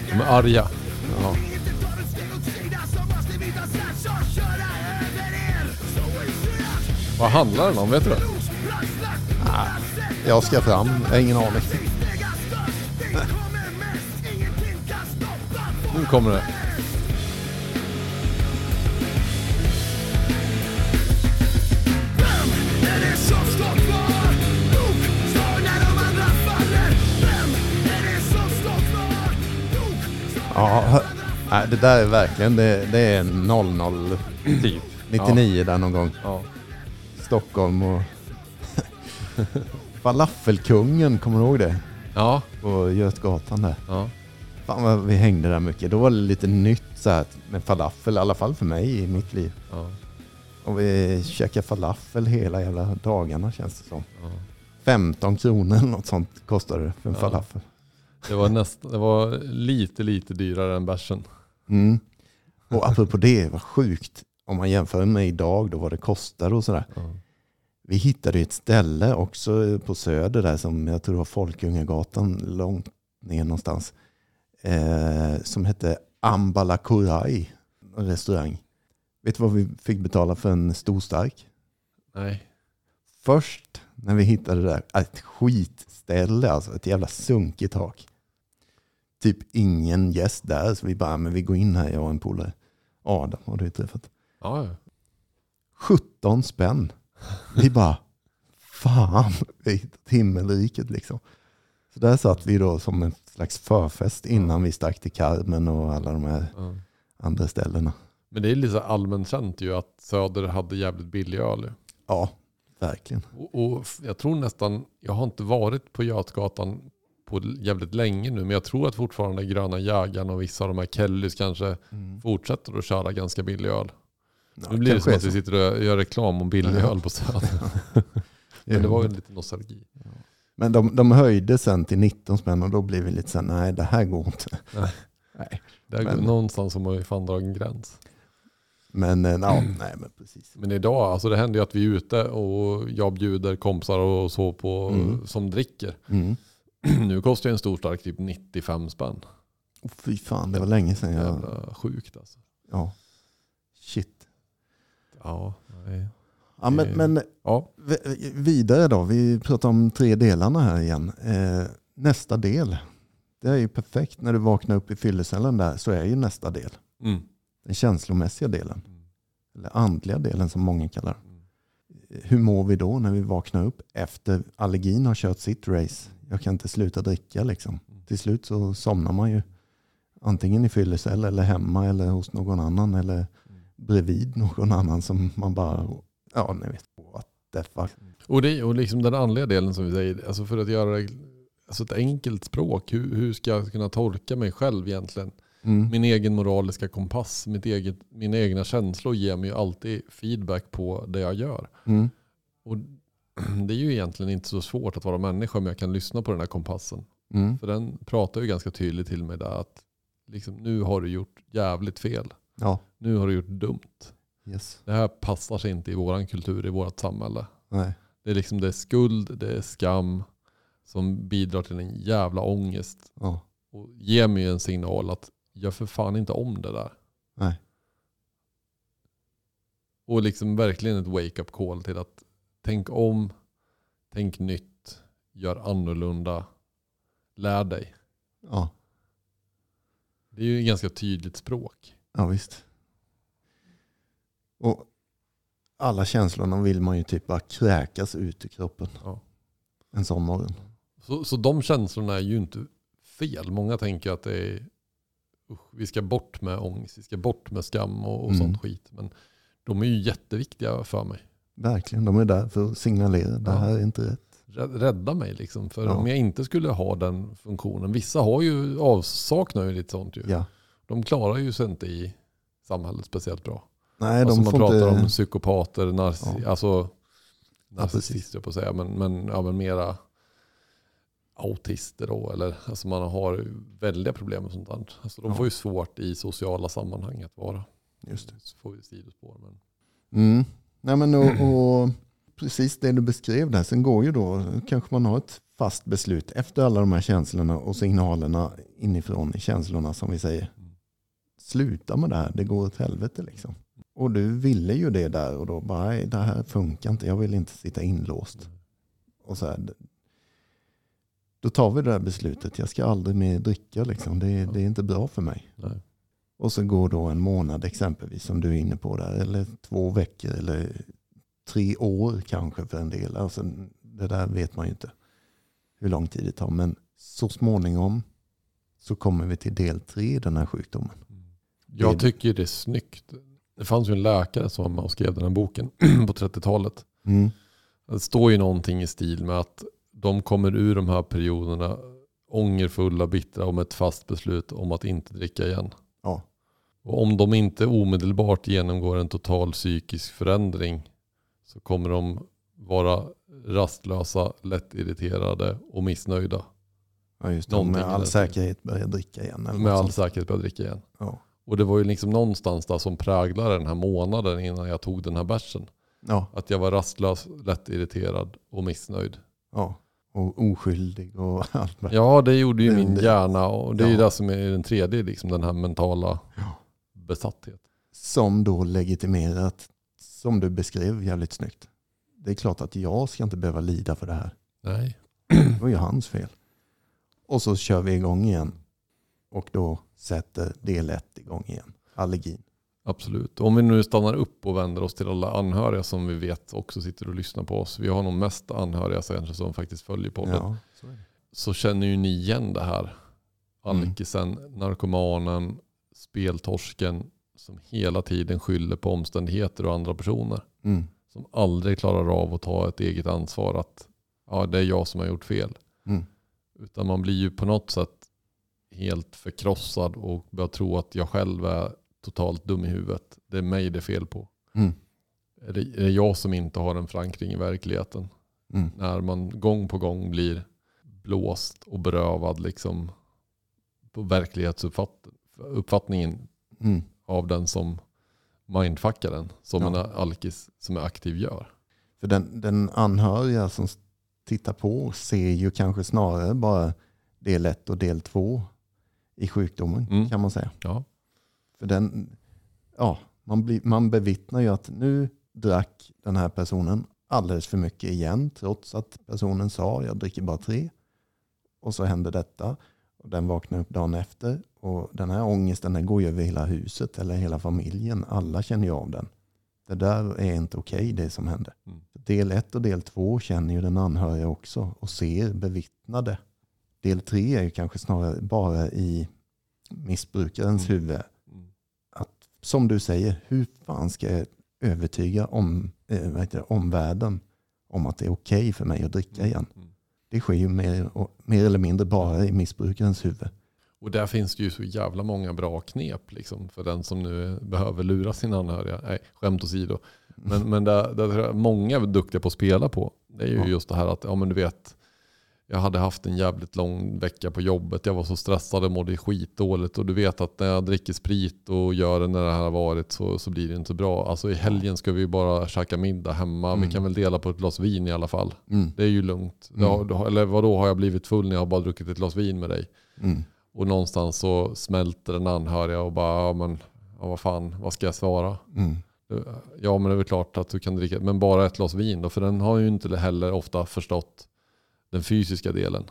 De är arga. Ja. Vad handlar den om? Vet du det? Jag ska fram, jag har ingen aning. Nu kommer det. Ja, det där är verkligen, det, det är 00 typ. 99 där någon gång. Ja. Stockholm och... Falafelkungen, kommer du ihåg det? Ja. På Götgatan där. ja. Fan vad vi hängde där mycket. Då var det lite nytt så här med falafel, i alla fall för mig i mitt liv. ja. Och vi käkade falafel hela jävla dagarna känns det som. ja. 15 kronor eller något sånt kostade det för en Ja. falafel. Det var, nästan, det var lite, lite dyrare än bärsen. Mm. Och apropå det, vad sjukt. Om man jämför med idag då vad det kostar och sådär. Ja. Vi hittade ett ställe också på Söder där som jag tror var Folkungagatan långt ner någonstans. Eh, som hette Ambala Korai en restaurang. Vet du vad vi fick betala för en stor stark? Nej. Först när vi hittade det där, ett skitställe, alltså ett jävla sunkigt tak. Typ ingen gäst där, så vi bara, men vi går in här, jag och en polare. Adam har du träffat. Ja, ja. 17 spänn. Vi bara, fan, vi har hittat himmelriket liksom. Så där satt vi då som en slags förfest innan vi stack till Carmen och alla de här ja. andra ställena. Men det är lite allmänt känt ju att Söder hade jävligt billig öl. Ja, verkligen. Och, och jag tror nästan, jag har inte varit på Götgatan på jävligt länge nu, men jag tror att fortfarande Gröna Jägaren och vissa av de här Kellys kanske fortsätter att köra ganska billig öl. Ja, nu blir det som att vi sitter och gör reklam om billig öl på Söder. [LAUGHS] [LAUGHS] men det var ju lite nostalgi. Men de, de höjde sen till 19 spänn och då blev vi lite så här, nej det här går inte. [LAUGHS] Nej. nej. Där, Men- Någonstans har man ju fan dragit en gräns. Men, eh, ja, nej men precis. Men idag, alltså det händer ju att vi är ute och jag bjuder kompisar och så på Mm. som dricker. Mm. [CLEARS THROAT] nu kostar en stor stark typ 95 spänn. Oh, fy fan, det var länge sedan jag... Jävla sjukt alltså. Ja. Shit. Ja, nej. Ja, men, men Ja, vidare då. Vi pratar om tre delarna här igen. Eh, nästa del. Det är ju perfekt. När du vaknar upp i fyllecellen där så är ju nästa del. Mm. Den känslomässiga delen. Mm. Eller andliga delen som många kallar Mm. Hur mår vi då när vi vaknar upp efter allergin har kört sitt race? Jag kan inte sluta dricka liksom. Mm. Till slut så somnar man ju antingen i fyllecell eller hemma eller hos någon annan eller Mm. bredvid någon annan som man bara, ja ni vet, what the fuck. Och, det, och liksom den andliga delen som vi säger, alltså för att göra det, alltså ett enkelt språk, hur, hur ska jag kunna tolka mig själv egentligen? Mm. Min egen moraliska kompass, mitt eget, mina egna känslor ger mig ju alltid feedback på det jag gör. Mm. Och det är ju egentligen inte så svårt att vara människa om jag kan lyssna på den här kompassen. Mm. För den pratar ju ganska tydligt till mig där att liksom, nu har du gjort jävligt fel. Ja, Nu har du gjort dumt. yes. Det här passar sig inte i våran kultur, i vårt samhälle. Nej. Det är liksom det är skuld, det är skam som bidrar till en jävla ångest. Ja. Och ger mig en signal att jag för fan inte om det där. Nej. Och liksom verkligen ett wake-up call till att tänk om, tänk nytt, gör annorlunda, lär dig. Ja. Det är ju ett ganska tydligt språk. ja, visst. Och alla känslorna vill man ju typ bara kräkas ut ur kroppen Ja. en sån morgon. Så, så de känslorna är ju inte fel. Många tänker att det är, usch, vi ska bort med ångest, vi ska bort med skam och, och Mm. sånt skit. Men de är ju jätteviktiga för mig. Verkligen, de är där för att signalera. Det här är inte rätt. Rä- Rädda mig liksom. För Ja. om jag inte skulle ha den funktionen. Vissa har ju, avsaknar ju lite sånt ju. Ja. De klarar ju sig inte i samhället speciellt bra. Nej, alltså de man pratar inte... om psykopater, narciss, Ja. alltså narcissister på att säga, men, men, ja, men mera autister då. Eller, alltså man har väldiga problem med sånt där. Alltså de får ju svårt i sociala sammanhang att vara. Just det. Så får vi sidospår. Men, Mm. Nej, men och, och precis det du beskrev där. Sen går ju då, kanske man har ett fast beslut efter alla de här känslorna och signalerna inifrån känslorna som vi säger. Mm. Sluta med det här, det går åt helvete liksom. Och du ville ju det där och då bara, nej det här funkar inte, jag vill inte sitta inlåst. Och så här, då tar vi det där beslutet, jag ska aldrig mer dricka liksom, det, det är inte bra för mig. nej. Och så går då en månad exempelvis som du är inne på där. Eller två veckor eller tre år kanske för en del. Alltså, det där vet man ju inte hur lång tid det tar. Men så småningom så kommer vi till del tre i den här sjukdomen. Jag Det- tycker det är snyggt. Det fanns ju en läkare som var skrev den här boken [CLEARS THROAT] på 30-talet. Mm. Det står ju någonting i stil med att de kommer ur de här perioderna ångerfulla, bittra och med ett fast beslut om att inte dricka igen. Och om de inte omedelbart genomgår en total psykisk förändring så kommer de vara rastlösa, lättirriterade och missnöjda. ja, just det. Någonting Med all säkerhet börja dricka igen. Eller Med all sånt. säkerhet börja dricka igen. Ja. Och det var ju liksom någonstans där som präglade den här månaden innan jag tog den här bärsen. Ja, Att jag var rastlös, lättirriterad och missnöjd. ja. Och oskyldig och [LAUGHS] allt. Ja, det gjorde ju min Det- hjärna och det är ju det som är den tredje, liksom den här mentala Ja. Besatthet. Som då legitimerat, som du beskrev jävligt snyggt. Det är klart att jag ska inte behöva lida för det här. Nej. Det var ju hans fel. Och så kör vi igång igen. Och då sätter del 1 igång igen. Allergin. Absolut. Om vi nu stannar upp och vänder oss till alla anhöriga som vi vet också sitter och lyssnar på oss. Vi har nog mest anhöriga kanske som faktiskt följer podden. Ja, så. Så känner ju ni igen det här. Alkisen, narkomanen, speltorsken som hela tiden skyller på omständigheter och andra personer. Mm. Som aldrig klarar av att ta ett eget ansvar att ja, det är jag som har gjort fel. Mm. Utan man blir ju på något sätt helt förkrossad och börjar tro att jag själv är totalt dum i huvudet. Det är mig det är fel på. Mm. Är det, är det jag som inte har en förankring i verkligheten? Mm. När man gång på gång blir blåst och berövad liksom på verklighetsuppfattningen Mm. av den som mindfuckar den. Som Ja. en alkis som är aktiv gör. För den, den anhöriga som tittar på ser ju kanske snarare bara del 1 och del 2 i sjukdomen Mm. kan man säga. Ja. För den, ja, man, blir, man bevittnar ju att nu drack den här personen alldeles för mycket igen trots att personen sa jag dricker bara tre. Och så händer detta. Och den vaknar upp dagen efter. Och den här ångesten den går ju över hela huset eller hela familjen. Alla känner ju av den. Det där är inte okej det som hände. Mm. Del ett och del två känner ju den anhöriga också och ser, bevittnade. Del tre är ju kanske snarare bara i missbrukarens Mm. huvud. Mm. Som du säger, hur fan ska jag övertyga om, eh, vad heter det, omvärlden om att det är okej för mig att dricka igen? Mm. Det sker ju mer, mer eller mindre bara i missbrukarens huvud. Och där finns det ju så jävla många bra knep liksom, för den som nu behöver lura sina anhöriga. Nej, skämt åsido. Men, men där, där tror jag många är duktiga på att spela på. Det är ju Ja. just det här att, ja men du vet, jag hade haft en jävligt lång vecka på jobbet. Jag var så stressad och mådde skitdåligt. Och du vet att när jag dricker sprit och gör det när det här har varit så, så blir det inte bra. Alltså i helgen ska vi bara käka middag hemma. Mm. Vi kan väl dela på ett glas vin i alla fall. Mm. Det är ju lugnt. Mm. Då- eller vadå, har jag blivit full när jag har bara druckit ett glas vin med dig? Mm. Och någonstans så smälter den anhöriga och bara, ja men ja, vad fan, vad ska jag svara? Mm. Ja men det är väl klart att du kan dricka, men bara ett glas vin då. För den har ju inte heller ofta förstått den fysiska delen.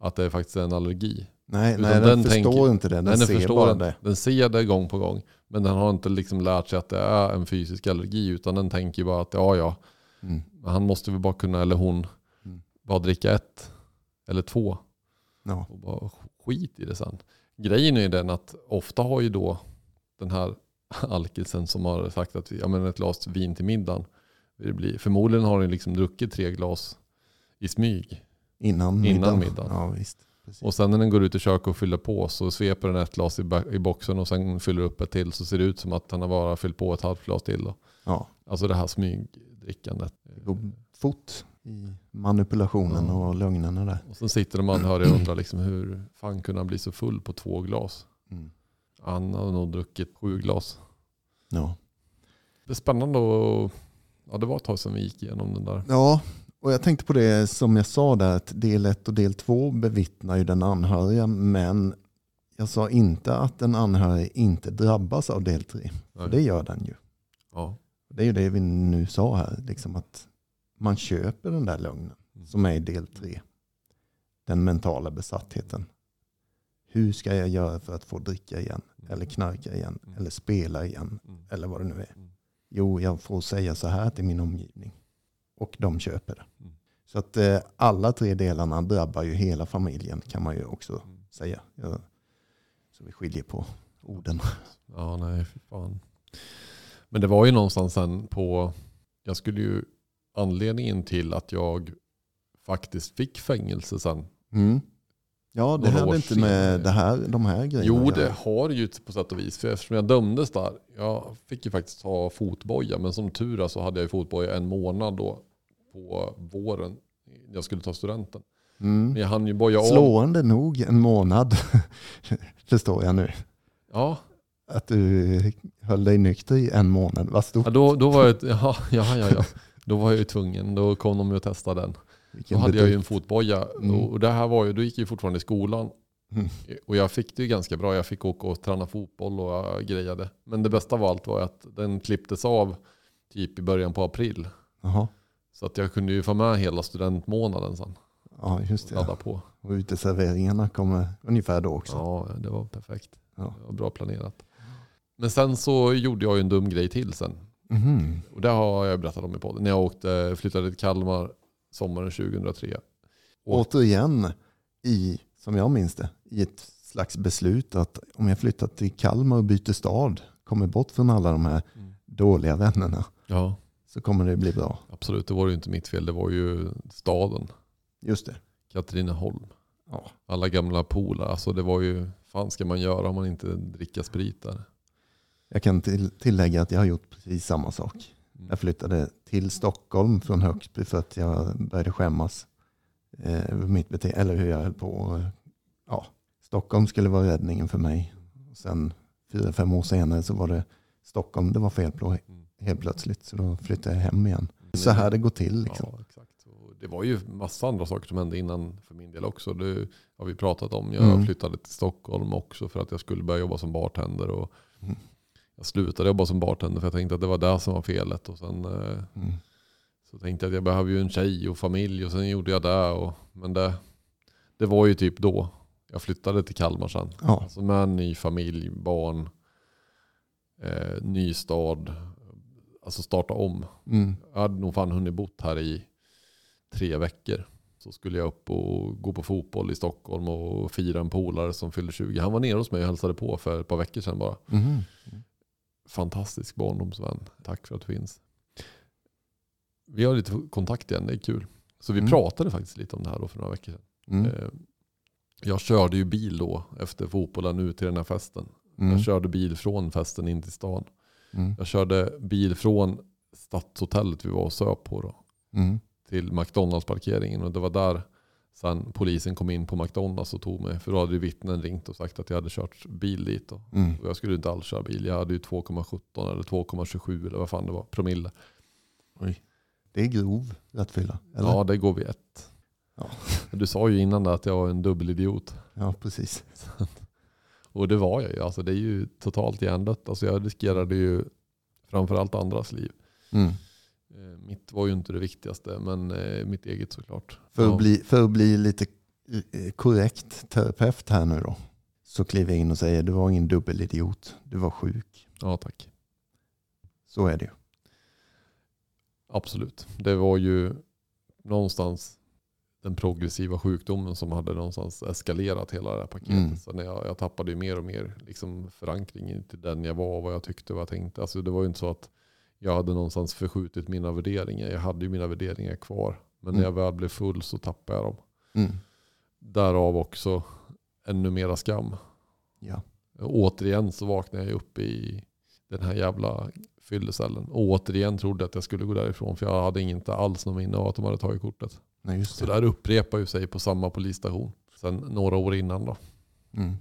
Att det är faktiskt en allergi. Nej, Utan nej, den, den förstår tänker- inte det. Den, Nej, den ser förstår bara den. det. Den ser det gång på gång. Men den har inte liksom lärt sig att det är en fysisk allergi. Utan den tänker bara att ja ja, Mm. han måste väl bara kunna, eller hon, Mm. bara dricka ett eller två. Ja. och bara skit i det sen. Grejen är ju den att ofta har ju då den här alkisen som har sagt att vi, ja, men ett glas vin till middagen. Det blir, förmodligen har den liksom druckit tre glas i smyg. Innan, Innan middagen. middagen. Ja, visst. Precis. Och sen när den går ut i köket och fyller på så sveper den ett glas i boxen och sen fyller upp ett till så ser det ut som att han har bara fyllt på ett halvt glas till. Då. Ja, Alltså det här smygdrickandet. det går fort i manipulationen och lögnerna där. Och sen sitter de anhöriga och undrar liksom hur fan kunde han bli så full på två glas? Mm. Han har nog druckit sju glas. Ja. Det är spännande och ja, det var ett tag sedan vi gick igenom den där. ja, och jag tänkte på det som jag sa där, att del 1 och del 2 bevittnar ju den anhöriga, men jag sa inte att den anhöriga inte drabbas av del 3. För det gör den ju. Ja. Det är ju det vi nu sa här, liksom att man köper den där lögnen Mm. som är i del 3. Den mentala besattheten. Hur ska jag göra för att få dricka igen? Eller knarka igen? Mm. Eller spela igen? Mm. Eller vad det nu är. Mm. Jo, jag får säga så här till min omgivning. Och de köper det. Mm. Så att eh, alla tre delarna drabbar ju hela familjen kan man ju också Mm. säga. Ja. Så vi skiljer på orden. Ja, nej, fy fan. Men det var ju någonstans sen på, jag skulle ju, anledningen till att jag faktiskt fick fängelse sen. Mm. Ja, det hade inte med senare. det här, de här grejerna Jo, det har ju på sätt och vis. För eftersom jag dömdes där, jag fick ju faktiskt ha fotboja. Men som tur är så hade jag fotboja en månad då på våren. Jag skulle ta studenten. Mm. Men jag hann ju boja om. Slående nog en månad, [LAUGHS] förstår jag nu. Ja, Att du höll dig nykter i en månad. Vad stort. Ja, då, då var jag, [LAUGHS] ja, ja, ja, ja. Då var jag ju tvungen. Då kom de och testade den. Då Vilken hade jag ju en fotboja. Mm. Och det här var ju, då gick jag ju fortfarande i skolan. Mm. Och jag fick det ju ganska bra. Jag fick åka och träna fotboll och jag grejade. Men det bästa av allt var att den klipptes av typ i början på april. Jaha. Så att jag kunde ju få med hela studentmånaden sen. Ja, just det. Ladda på. Och uteserveringarna kommer ungefär då också. Ja, det var perfekt. Ja. Det var bra planerat. Men sen så gjorde jag ju en dum grej till sen. Mhm. Och det har jag berättat om i podden. När jag åkte, flyttade till Kalmar sommaren 2003. Och- Återigen, i, som jag minns det, i ett slags beslut att om jag flyttar till Kalmar och byter stad, kommer bort från alla de här Mm. dåliga vännerna, Ja, så kommer det bli bra. absolut. Det var ju inte mitt fel. Det var ju staden. Just det. Katrineholm. Ja. Alla gamla polare. Alltså det var ju, fan ska man göra om man inte dricker sprit där? Jag kan till, tillägga att jag har gjort precis samma sak. Mm. Jag flyttade till Stockholm från Högsby för att jag började skämmas eh, över mitt beteende, eller hur jag höll på. Ja, Stockholm skulle vara räddningen för mig. Och sen fyra, fem år senare så var det Stockholm det var fel på Mm. helt plötsligt. Så då flyttade jag hem igen. Så här det går till. Liksom. Ja, exakt. Och det var ju massa andra saker som hände innan för min del också. Det har vi pratat om. Jag Mm. flyttade till Stockholm också för att jag skulle börja jobba som bartender. Och Mm. Jag slutade jobba som bartender för jag tänkte att det var det som var felet. Och sen eh, Mm. så tänkte jag att jag behöver ju en tjej och familj och sen gjorde jag det. Och, men det, det var ju typ då. Jag flyttade till Kalmar sen. Ja. Alltså med en ny familj, barn, eh, ny stad. Alltså starta om. Mm. Jag hade nog fan hunnit bott här i tre veckor. Så skulle jag upp och gå på fotboll i Stockholm och fira en polare som fyllde 20. Han var nere hos mig och hälsade på för ett par veckor sedan bara. Mhm. Fantastisk barndomsvän. Tack för att du finns. Vi har lite kontakt igen, det är kul. Så vi Mm. pratade faktiskt lite om det här då för några veckor sedan. Mm. Eh, Jag körde ju bil då efter fotbollen ut till den här festen. Mm. Jag körde bil från festen in till stan. Mm. Jag körde bil från stadshotellet vi var och söp på då, Mm. till McDonalds-parkeringen. Och det var där sen polisen kom in på McDonalds och tog mig. För då hade ju vittnen ringt och sagt att jag hade kört bil dit. Mm. Och jag skulle inte alls köra bil. Jag hade ju 2,17 eller 2,27 eller vad fan det var. Promille. Oj. Det är grov rattfylla. Eller? Ja, det går vid ett. Ja. Du sa ju innan att jag var en dubbelidiot. ja, precis. [LAUGHS] Och det var jag ju. Alltså det är ju totalt hjärndött. Alltså jag riskerade ju framförallt andras liv. Mm. Eh, Mitt var ju inte det viktigaste, men eh, mitt eget såklart. För, att bli, för att bli lite eh, korrekt terapeut här nu då. Så kliver jag in och säger du var ingen dubbelidiot. Du var sjuk. Ja, tack. Så är det ju. Absolut. Det var ju någonstans den progressiva sjukdomen som hade någonstans eskalerat hela det här paketet. Mm. Så när jag, jag tappade ju mer och mer liksom förankring till den jag var, vad jag tyckte och vad jag tänkte. Alltså det var ju inte så att jag hade någonstans förskjutit mina värderingar. Jag hade ju mina värderingar kvar. Men när Mm. jag väl blev full så tappade jag dem. Mm. Därav också ännu mera skam. Ja. Återigen så vaknade jag upp i den här jävla fyllecellen. Och återigen trodde att jag skulle gå därifrån för jag hade inte alls någon minne av att de hade tagit kortet. Nej, just Så det. det här upprepar ju sig på samma polisstation. Sen några år innan då. Mm.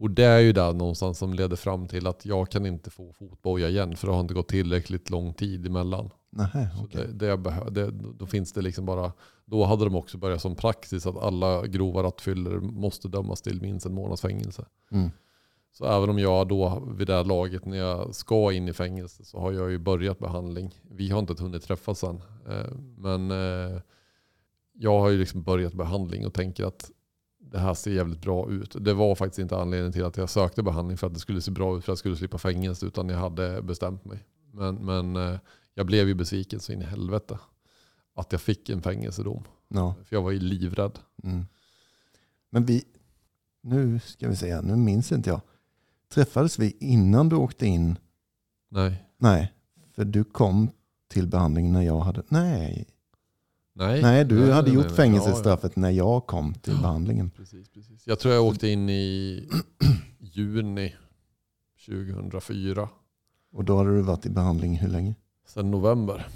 Och det är ju där någonstans som leder fram till att jag kan inte få fotboja igen. För det har inte gått tillräckligt lång tid emellan. Nähä, Så okej. det, det behö- det, då finns det liksom bara, då hade de också börjat som praxis att alla grova rattfyllor måste dömas till minst en månads fängelse. Mm. Så även om jag då vid det här laget när jag ska in i fängelse så har jag ju börjat behandling. Vi har inte hunnit träffas än. Eh, Men eh, jag har ju liksom börjat behandling och tänker att det här ser jävligt bra ut. Det var faktiskt inte anledningen till att jag sökte behandling för att det skulle se bra ut för att jag skulle slippa fängelse utan jag hade bestämt mig. Men, men eh, jag blev ju besviken så in i helvete att jag fick en fängelsedom. Ja. För jag var ju livrädd. Mm. Men vi, nu ska vi se, nu minns inte jag. Träffades vi innan du åkte in? Nej. Nej, för du kom till behandling när jag hade, nej, Nej, nej du nej, hade nej, gjort nej. fängelsestraffet när jag kom till Ja. behandlingen. Precis, precis. Jag tror jag åkte in i [CLEARS THROAT] juni 2004. Och då hade du varit i behandling hur länge? Sen november.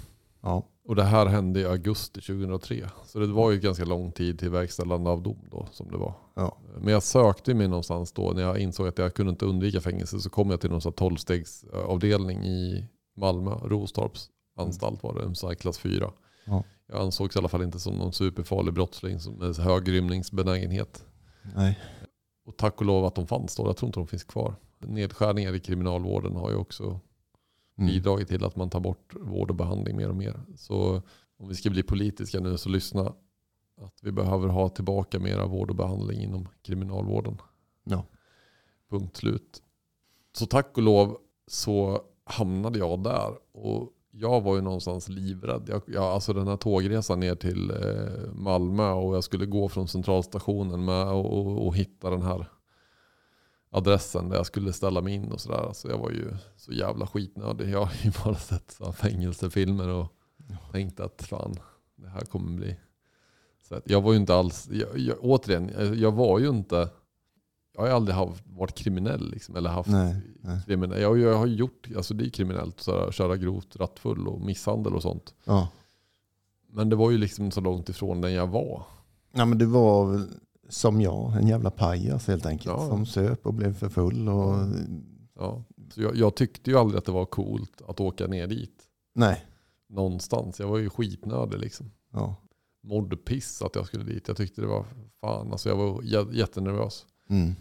Ja, Och det här hände i augusti 2003. Så det var ju ganska lång tid till verkställande av dom då som det var. ja. Men jag sökte mig någonstans då när jag insåg att jag kunde inte undvika fängelse så kom jag till någon 12-stegsavdelning i Malmö, Rostorps anstalt var det, en klass 4. Ja. Jag ansågs i alla fall inte som någon superfarlig brottsling som- med hög rymningsbenägenhet. nej. Och tack och lov att de fanns då. Jag tror inte de finns kvar. Nedskärningar i kriminalvården har ju också Mm. bidragit till att man tar bort vård och behandling mer och mer. Så om vi ska bli politiska nu så lyssna. Att vi behöver ha tillbaka mera vård och behandling inom kriminalvården. Ja. Punkt slut. Så tack och lov så hamnade jag där. Och jag var ju någonstans livrädd. Jag, jag, alltså den här tågresan ner till eh, Malmö och jag skulle gå från centralstationen med och, och, och hitta den här adressen där jag skulle ställa mig in och sådär. Alltså jag var ju så jävla skitnödig. Jag har ju [LAUGHS] bara sett så fängelsefilmer och tänkt att fan, det här kommer bli... Så jag var ju inte alls, jag, jag, återigen, jag var ju inte, jag har aldrig haft, varit kriminell liksom, eller haft Nej, nej. kriminell. Jag, jag har gjort, alltså det är kriminellt att köra grovt rattfull och misshandel och sånt. Ja. Men det var ju liksom så långt ifrån den jag var. ja, men du var som jag, en jävla pajas helt enkelt. Ja. Som söp och blev för full. Och, Ja. Så jag, jag tyckte ju aldrig att det var coolt att åka ner dit. nej. Någonstans. Jag var ju skitnödig liksom. Ja. Mådde piss att jag skulle dit. Jag tyckte det var fan, alltså jag var jä- jättenervös. Mm.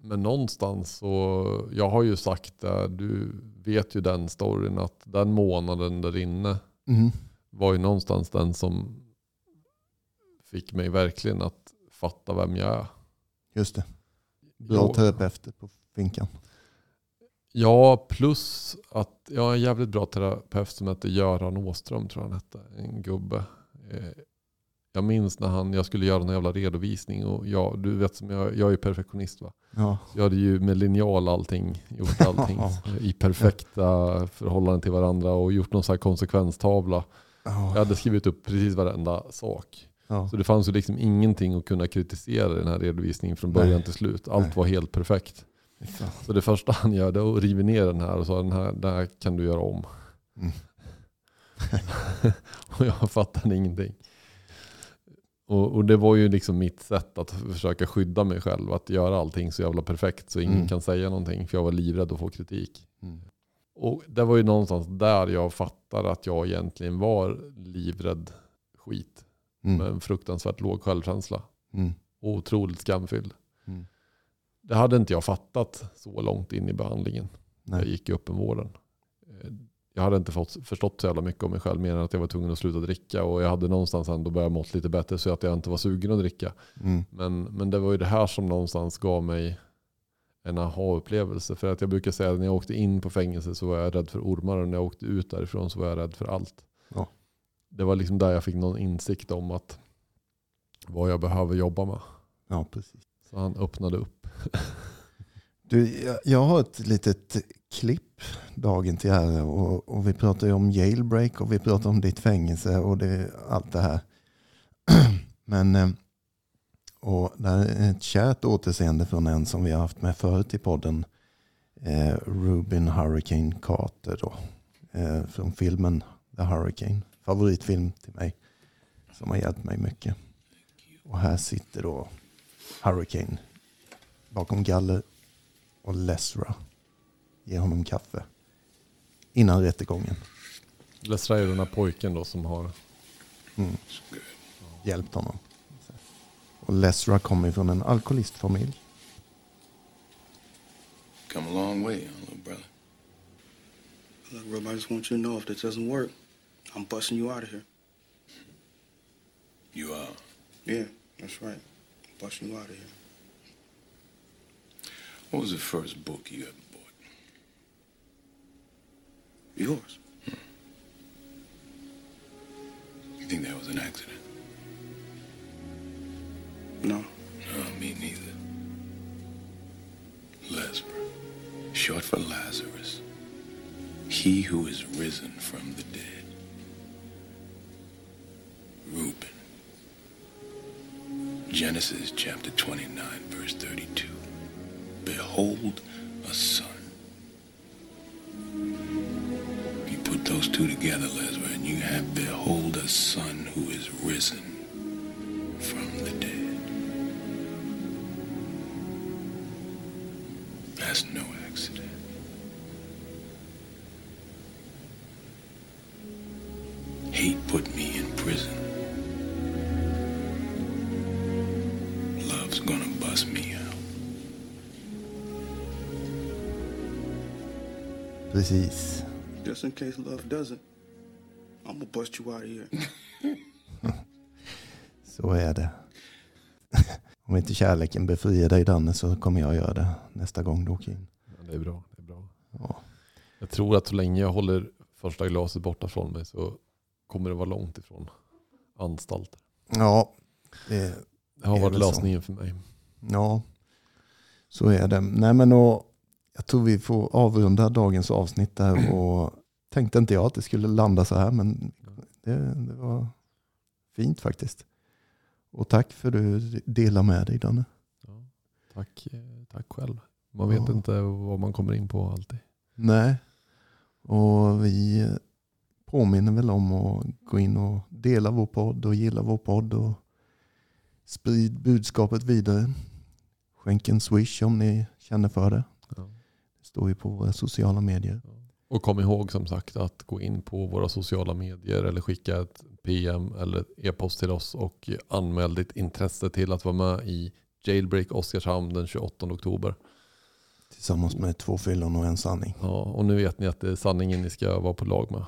Men någonstans så, jag har ju sagt det, du vet ju den storyn att den månaden där inne Mm. var ju någonstans den som fick mig verkligen att fatta vem jag är. Just det. Bra Ja. terapeuter på finkan. Ja, plus att jag har en jävligt bra terapeut som heter Göran Åström tror jag han hette. En gubbe. Jag minns när han, jag skulle göra en jävla redovisning och jag, du vet som jag, jag är perfektionist va. Ja. Jag hade ju med linjal allting, gjort allting [LAUGHS] i perfekta förhållanden till varandra och gjort någon sån här konsekvenstavla. Jag Ja. hade skrivit upp precis varenda sak. Ja. Så det fanns ju liksom ingenting att kunna kritisera i den här redovisningen från början Nej. till slut. Allt Nej. var helt perfekt. Så det första han gör det är att riva ner den här och sa den här, den här kan du göra om. Mm. [LAUGHS] och jag fattade ingenting. Och, och det var ju liksom mitt sätt att försöka skydda mig själv. Att göra allting så jävla perfekt så ingen Mm. kan säga någonting. För jag var livrädd att få kritik. Mm. Och det var ju någonstans där jag fattade att jag egentligen var livrädd skit. Med Mm. en fruktansvärt låg självkänsla. Mm. Otroligt skamfylld. Mm. Det hade inte jag fattat så långt in i behandlingen. Jag Nej. gick i öppenvården. Jag hade inte fått, förstått så jävla mycket om mig själv mer än att jag var tvungen att sluta dricka. Och jag hade någonstans ändå börjat mått lite bättre så att jag inte var sugen att dricka. Mm. Men, men det var ju det här som någonstans gav mig en aha-upplevelse. För att jag brukar säga att när jag åkte in på fängelse så var jag rädd för ormar. Och när jag åkte ut därifrån så var jag rädd för allt. Ja. Det var liksom där jag fick någon insikt om att vad jag behöver jobba med. Ja, precis. Så han öppnade upp. [LAUGHS] Du, jag, jag har ett litet klipp dagen till ära och, och vi pratar ju om jailbreak och vi pratar om ditt fängelse och det, allt det här. [CLEARS THROAT] Men eh, och det här är ett kärt återseende från en som vi har haft med förut i podden. Eh, Rubin Hurricane Carter då. Eh, från filmen The Hurricane. Favoritfilm till mig. Som har hjälpt mig mycket. Och här sitter då Hurricane bakom galler och Lesra ger honom kaffe innan rättegången. Lesra är den här pojken då som har Mm. Hjälpt honom. Och Lesra kommer från en alkoholistfamilj. Come a long way, little brother. Look, Rub, I just want you to know if this doesn't work, I'm busting you out of here. You are. Yeah, that's right. Busting you out of here. What was the first book you ever Yours. You think that was an accident? No. No, me neither. Lesber, short for Lazarus. He who is risen from the dead. Reuben. Genesis chapter 29, verse 32. Behold a those two together, Lesber, and you have behold a son who is risen from the dead. That's no accident. Hate put me in prison. Love's gonna bust me out. Precis. Just in case love doesn't, I'm gonna bust you out of here. [LAUGHS] Så är det. [LAUGHS] Om inte kärleken befriar dig Danne så kommer jag göra det nästa gång du åker in. Ja, det är bra. Det är bra. Ja. Jag tror att så länge jag håller första glaset borta från mig så kommer det vara långt ifrån anstalt. Ja, det, Det har varit det så? lösningen för mig. ja, så är det. Nej, men och, jag tror vi får avrunda dagens avsnitt där [CLEARS THROAT] och tänkte inte jag att det skulle landa så här men det, det var fint faktiskt. Och tack för att du delar med dig Danne. Ja, tack, eh, tack själv. Man vet Ja. inte vad man kommer in på alltid. Nej, och vi påminner väl om att gå in och dela vår podd och gilla vår podd och sprid budskapet vidare. Skänk en swish om ni känner för det. Ja. Det står ju på våra sociala medier. Och kom ihåg som sagt att gå in på våra sociala medier eller skicka ett PM eller e-post till oss och anmäl ditt intresse till att vara med i Jailbreak Oskarshamn den 28 oktober. Tillsammans med två fyllon och en sanning. Ja, och nu vet ni att det är sanningen ni ska vara på lag med.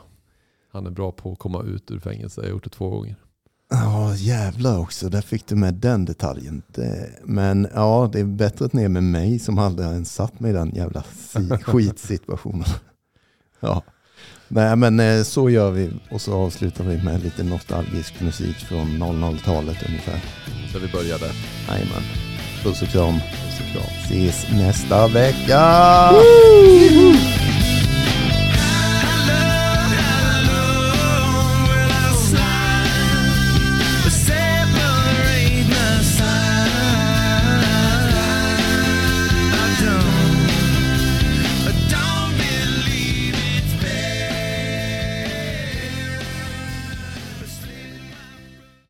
Han är bra på att komma ut ur fängelse. Jag har gjort det två gånger. Ja, jävlar också. Där fick du med den detaljen. Det, men ja, det är bättre att ner med mig som aldrig ens satt mig i den jävla si- [LAUGHS] skitsituationen. Ja. Nej, men eh, så gör vi. Och så avslutar vi med lite nostalgisk musik från 00-talet ungefär. Där vi började. Jajamän. Puss och kram. Puss och kram. Ses nästa vecka!